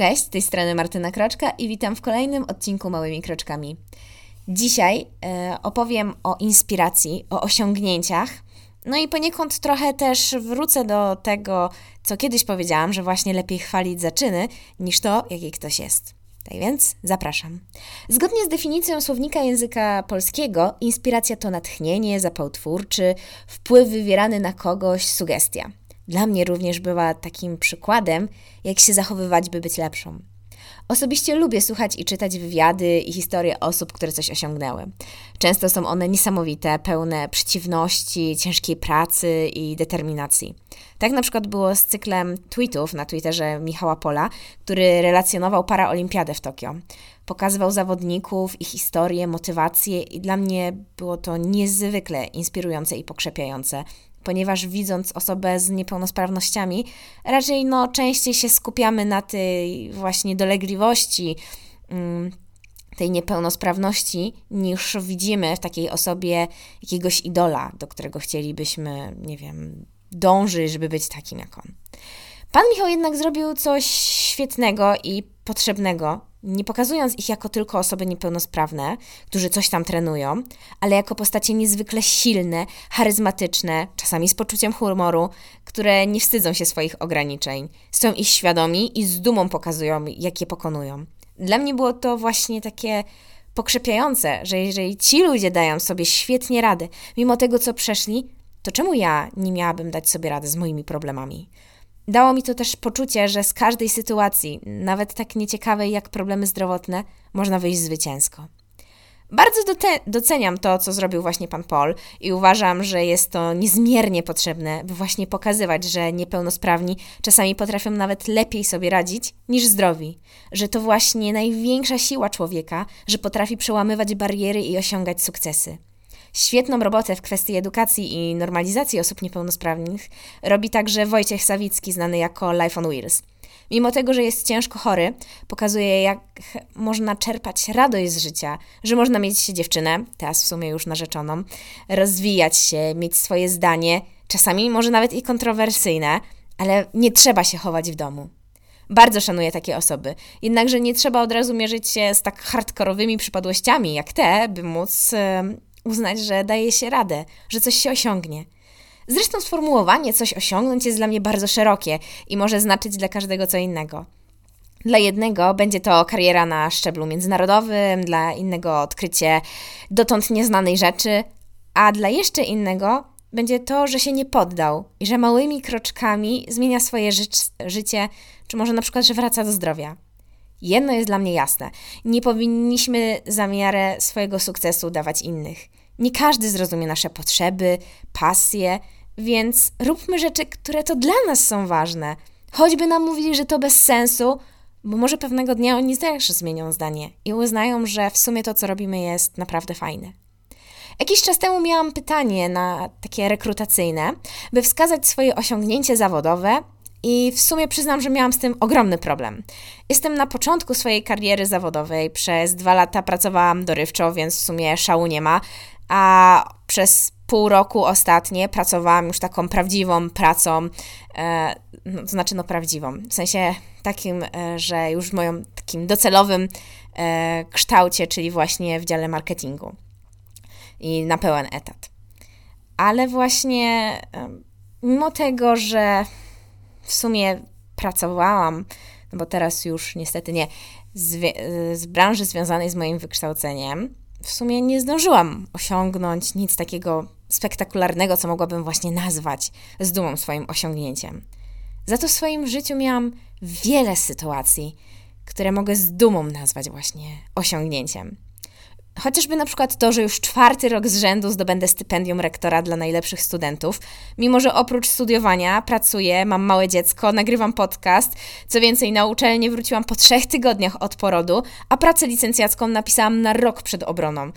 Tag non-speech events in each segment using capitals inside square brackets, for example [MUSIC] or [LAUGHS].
Cześć, z tej strony Martyna Kroczka i witam w kolejnym odcinku Małymi Kroczkami. Dzisiaj e, opowiem o inspiracji, o osiągnięciach, no i poniekąd trochę też wrócę do tego, co kiedyś powiedziałam, że właśnie lepiej chwalić zaczyny niż to, jaki ktoś jest. Tak więc zapraszam. Zgodnie z definicją słownika języka polskiego, inspiracja to natchnienie, zapał twórczy, wpływ wywierany na kogoś, sugestia. Dla mnie również była takim przykładem, jak się zachowywać, by być lepszą. Osobiście lubię słuchać i czytać wywiady i historie osób, które coś osiągnęły. Często są one niesamowite, pełne przeciwności, ciężkiej pracy i determinacji. Tak na przykład było z cyklem tweetów na Twitterze Michała Pola, który relacjonował paraolimpiadę w Tokio. Pokazywał zawodników, ich historię, motywację i dla mnie było to niezwykle inspirujące i pokrzepiające ponieważ widząc osobę z niepełnosprawnościami, raczej no, częściej się skupiamy na tej właśnie dolegliwości, mm, tej niepełnosprawności, niż widzimy w takiej osobie jakiegoś idola, do którego chcielibyśmy, nie wiem, dążyć, żeby być takim jak on. Pan Michał jednak zrobił coś świetnego i potrzebnego, nie pokazując ich jako tylko osoby niepełnosprawne, którzy coś tam trenują, ale jako postacie niezwykle silne, charyzmatyczne, czasami z poczuciem humoru, które nie wstydzą się swoich ograniczeń, są ich świadomi i z dumą pokazują, jak je pokonują. Dla mnie było to właśnie takie pokrzepiające, że jeżeli ci ludzie dają sobie świetnie radę, mimo tego, co przeszli, to czemu ja nie miałabym dać sobie radę z moimi problemami? Dało mi to też poczucie, że z każdej sytuacji, nawet tak nieciekawej jak problemy zdrowotne, można wyjść zwycięsko. Bardzo doceniam to, co zrobił właśnie pan Paul i uważam, że jest to niezmiernie potrzebne, by właśnie pokazywać, że niepełnosprawni czasami potrafią nawet lepiej sobie radzić niż zdrowi, że to właśnie największa siła człowieka, że potrafi przełamywać bariery i osiągać sukcesy. Świetną robotę w kwestii edukacji i normalizacji osób niepełnosprawnych robi także Wojciech Sawicki, znany jako Life on Wheels. Mimo tego, że jest ciężko chory, pokazuje, jak można czerpać radość z życia, że można mieć dziewczynę, teraz w sumie już narzeczoną, rozwijać się, mieć swoje zdanie, czasami może nawet i kontrowersyjne, ale nie trzeba się chować w domu. Bardzo szanuję takie osoby. Jednakże nie trzeba od razu mierzyć się z tak hardkorowymi przypadłościami jak te, by móc uznać, że daje się radę, że coś się osiągnie. Zresztą sformułowanie coś osiągnąć jest dla mnie bardzo szerokie i może znaczyć dla każdego co innego. Dla jednego będzie to kariera na szczeblu międzynarodowym, dla innego odkrycie dotąd nieznanej rzeczy, a dla jeszcze innego będzie to, że się nie poddał i że małymi kroczkami zmienia swoje ży życie, czy może na przykład, że wraca do zdrowia. Jedno jest dla mnie jasne: nie powinniśmy za miarę swojego sukcesu dawać innych. Nie każdy zrozumie nasze potrzeby, pasje, więc róbmy rzeczy, które to dla nas są ważne. Choćby nam mówili, że to bez sensu, bo może pewnego dnia oni też zmienią zdanie i uznają, że w sumie to, co robimy, jest naprawdę fajne. Jakiś czas temu miałam pytanie na takie rekrutacyjne, by wskazać swoje osiągnięcie zawodowe i w sumie przyznam, że miałam z tym ogromny problem. Jestem na początku swojej kariery zawodowej. Przez dwa lata pracowałam dorywczo, więc w sumie szału nie ma. A przez pół roku ostatnie pracowałam już taką prawdziwą pracą, e, no, to znaczy no prawdziwą, w sensie takim, e, że już w moim takim docelowym e, kształcie, czyli właśnie w dziale marketingu i na pełen etat. Ale właśnie e, mimo tego, że w sumie pracowałam, no bo teraz już niestety nie, z, z branży związanej z moim wykształceniem, w sumie nie zdążyłam osiągnąć nic takiego spektakularnego, co mogłabym właśnie nazwać z dumą swoim osiągnięciem. Za to w swoim życiu miałam wiele sytuacji, które mogę z dumą nazwać właśnie osiągnięciem. Chociażby na przykład to, że już czwarty rok z rzędu zdobędę stypendium rektora dla najlepszych studentów, mimo że oprócz studiowania pracuję, mam małe dziecko, nagrywam podcast, co więcej na uczelnię wróciłam po trzech tygodniach od porodu, a pracę licencjacką napisałam na rok przed obroną.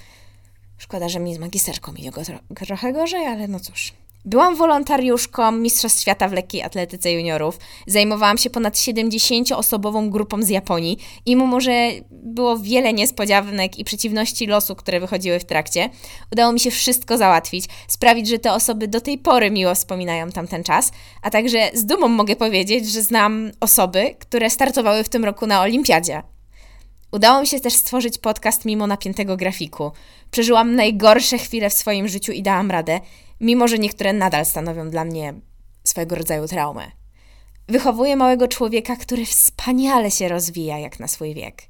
Szkoda, że mi z magisterką mi go trochę gorzej, ale no cóż. Byłam wolontariuszką Mistrzostw Świata w lekkiej atletyce juniorów. Zajmowałam się ponad 70-osobową grupą z Japonii i mimo, że było wiele niespodzianek i przeciwności losu, które wychodziły w trakcie, udało mi się wszystko załatwić, sprawić, że te osoby do tej pory miło wspominają tamten czas, a także z dumą mogę powiedzieć, że znam osoby, które startowały w tym roku na olimpiadzie. Udało mi się też stworzyć podcast mimo napiętego grafiku. Przeżyłam najgorsze chwile w swoim życiu i dałam radę, mimo że niektóre nadal stanowią dla mnie swojego rodzaju traumę. Wychowuję małego człowieka, który wspaniale się rozwija jak na swój wiek.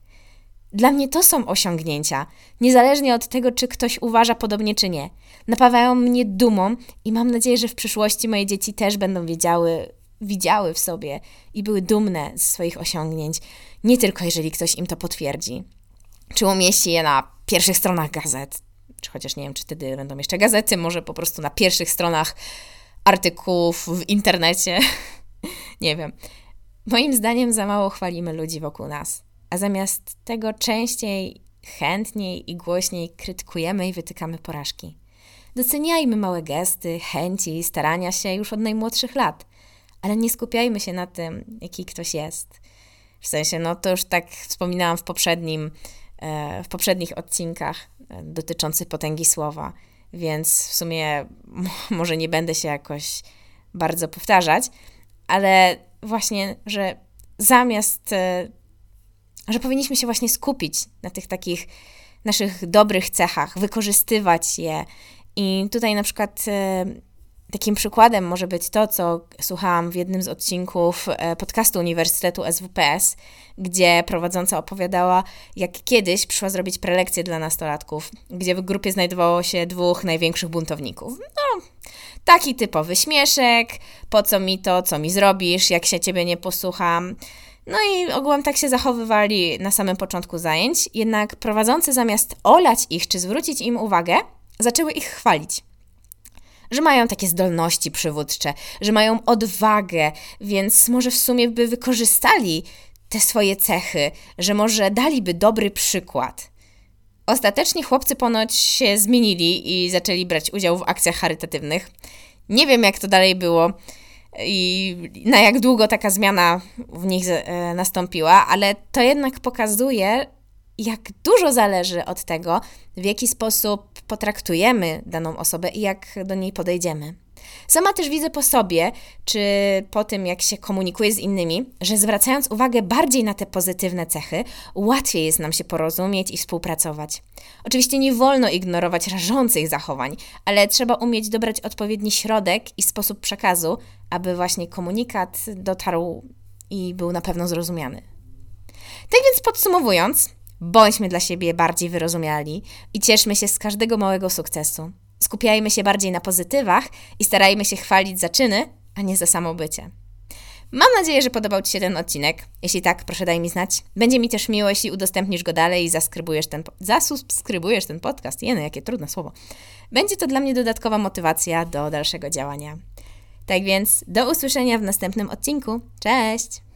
Dla mnie to są osiągnięcia, niezależnie od tego, czy ktoś uważa podobnie, czy nie. Napawają mnie dumą i mam nadzieję, że w przyszłości moje dzieci też będą wiedziały, widziały w sobie i były dumne z swoich osiągnięć, nie tylko jeżeli ktoś im to potwierdzi. Czy umieści je na pierwszych stronach gazet, czy chociaż nie wiem, czy wtedy będą jeszcze gazety, może po prostu na pierwszych stronach artykułów w internecie. [LAUGHS] nie wiem. Moim zdaniem za mało chwalimy ludzi wokół nas, a zamiast tego częściej, chętniej i głośniej krytykujemy i wytykamy porażki. Doceniajmy małe gesty, chęci, starania się już od najmłodszych lat, ale nie skupiajmy się na tym, jaki ktoś jest. W sensie, no to już tak wspominałam w poprzednim, e, w poprzednich odcinkach e, dotyczących potęgi słowa, więc w sumie [LAUGHS] może nie będę się jakoś bardzo powtarzać, ale właśnie, że zamiast, e, że powinniśmy się właśnie skupić na tych takich naszych dobrych cechach, wykorzystywać je. I tutaj na przykład Takim przykładem może być to, co słuchałam w jednym z odcinków e, podcastu Uniwersytetu SWPS, gdzie prowadząca opowiadała, jak kiedyś przyszła zrobić prelekcję dla nastolatków, gdzie w grupie znajdowało się dwóch największych buntowników. No, taki typowy śmieszek, po co mi to, co mi zrobisz, jak się ciebie nie posłucham. No i ogółem tak się zachowywali na samym początku zajęć, jednak prowadzący zamiast olać ich czy zwrócić im uwagę, zaczęły ich chwalić że mają takie zdolności przywódcze, że mają odwagę, więc może w sumie by wykorzystali te swoje cechy, że może daliby dobry przykład. Ostatecznie chłopcy ponoć się zmienili i zaczęli brać udział w akcjach charytatywnych. Nie wiem, jak to dalej było i na jak długo taka zmiana w nich e, nastąpiła, ale to jednak pokazuje, jak dużo zależy od tego, w jaki sposób potraktujemy daną osobę i jak do niej podejdziemy. Sama też widzę po sobie, czy po tym, jak się komunikuję z innymi, że zwracając uwagę bardziej na te pozytywne cechy, łatwiej jest nam się porozumieć i współpracować. Oczywiście nie wolno ignorować rażących zachowań, ale trzeba umieć dobrać odpowiedni środek i sposób przekazu, aby właśnie komunikat dotarł i był na pewno zrozumiany. Tak więc podsumowując, Bądźmy dla siebie bardziej wyrozumiali i cieszmy się z każdego małego sukcesu. Skupiajmy się bardziej na pozytywach i starajmy się chwalić za czyny, a nie za samo bycie. Mam nadzieję, że podobał Ci się ten odcinek. Jeśli tak, proszę daj mi znać. Będzie mi też miło, jeśli udostępnisz go dalej i zasubskrybujesz ten, zasubskrybujesz ten podcast. Jeny, jakie trudne słowo. Będzie to dla mnie dodatkowa motywacja do dalszego działania. Tak więc do usłyszenia w następnym odcinku. Cześć!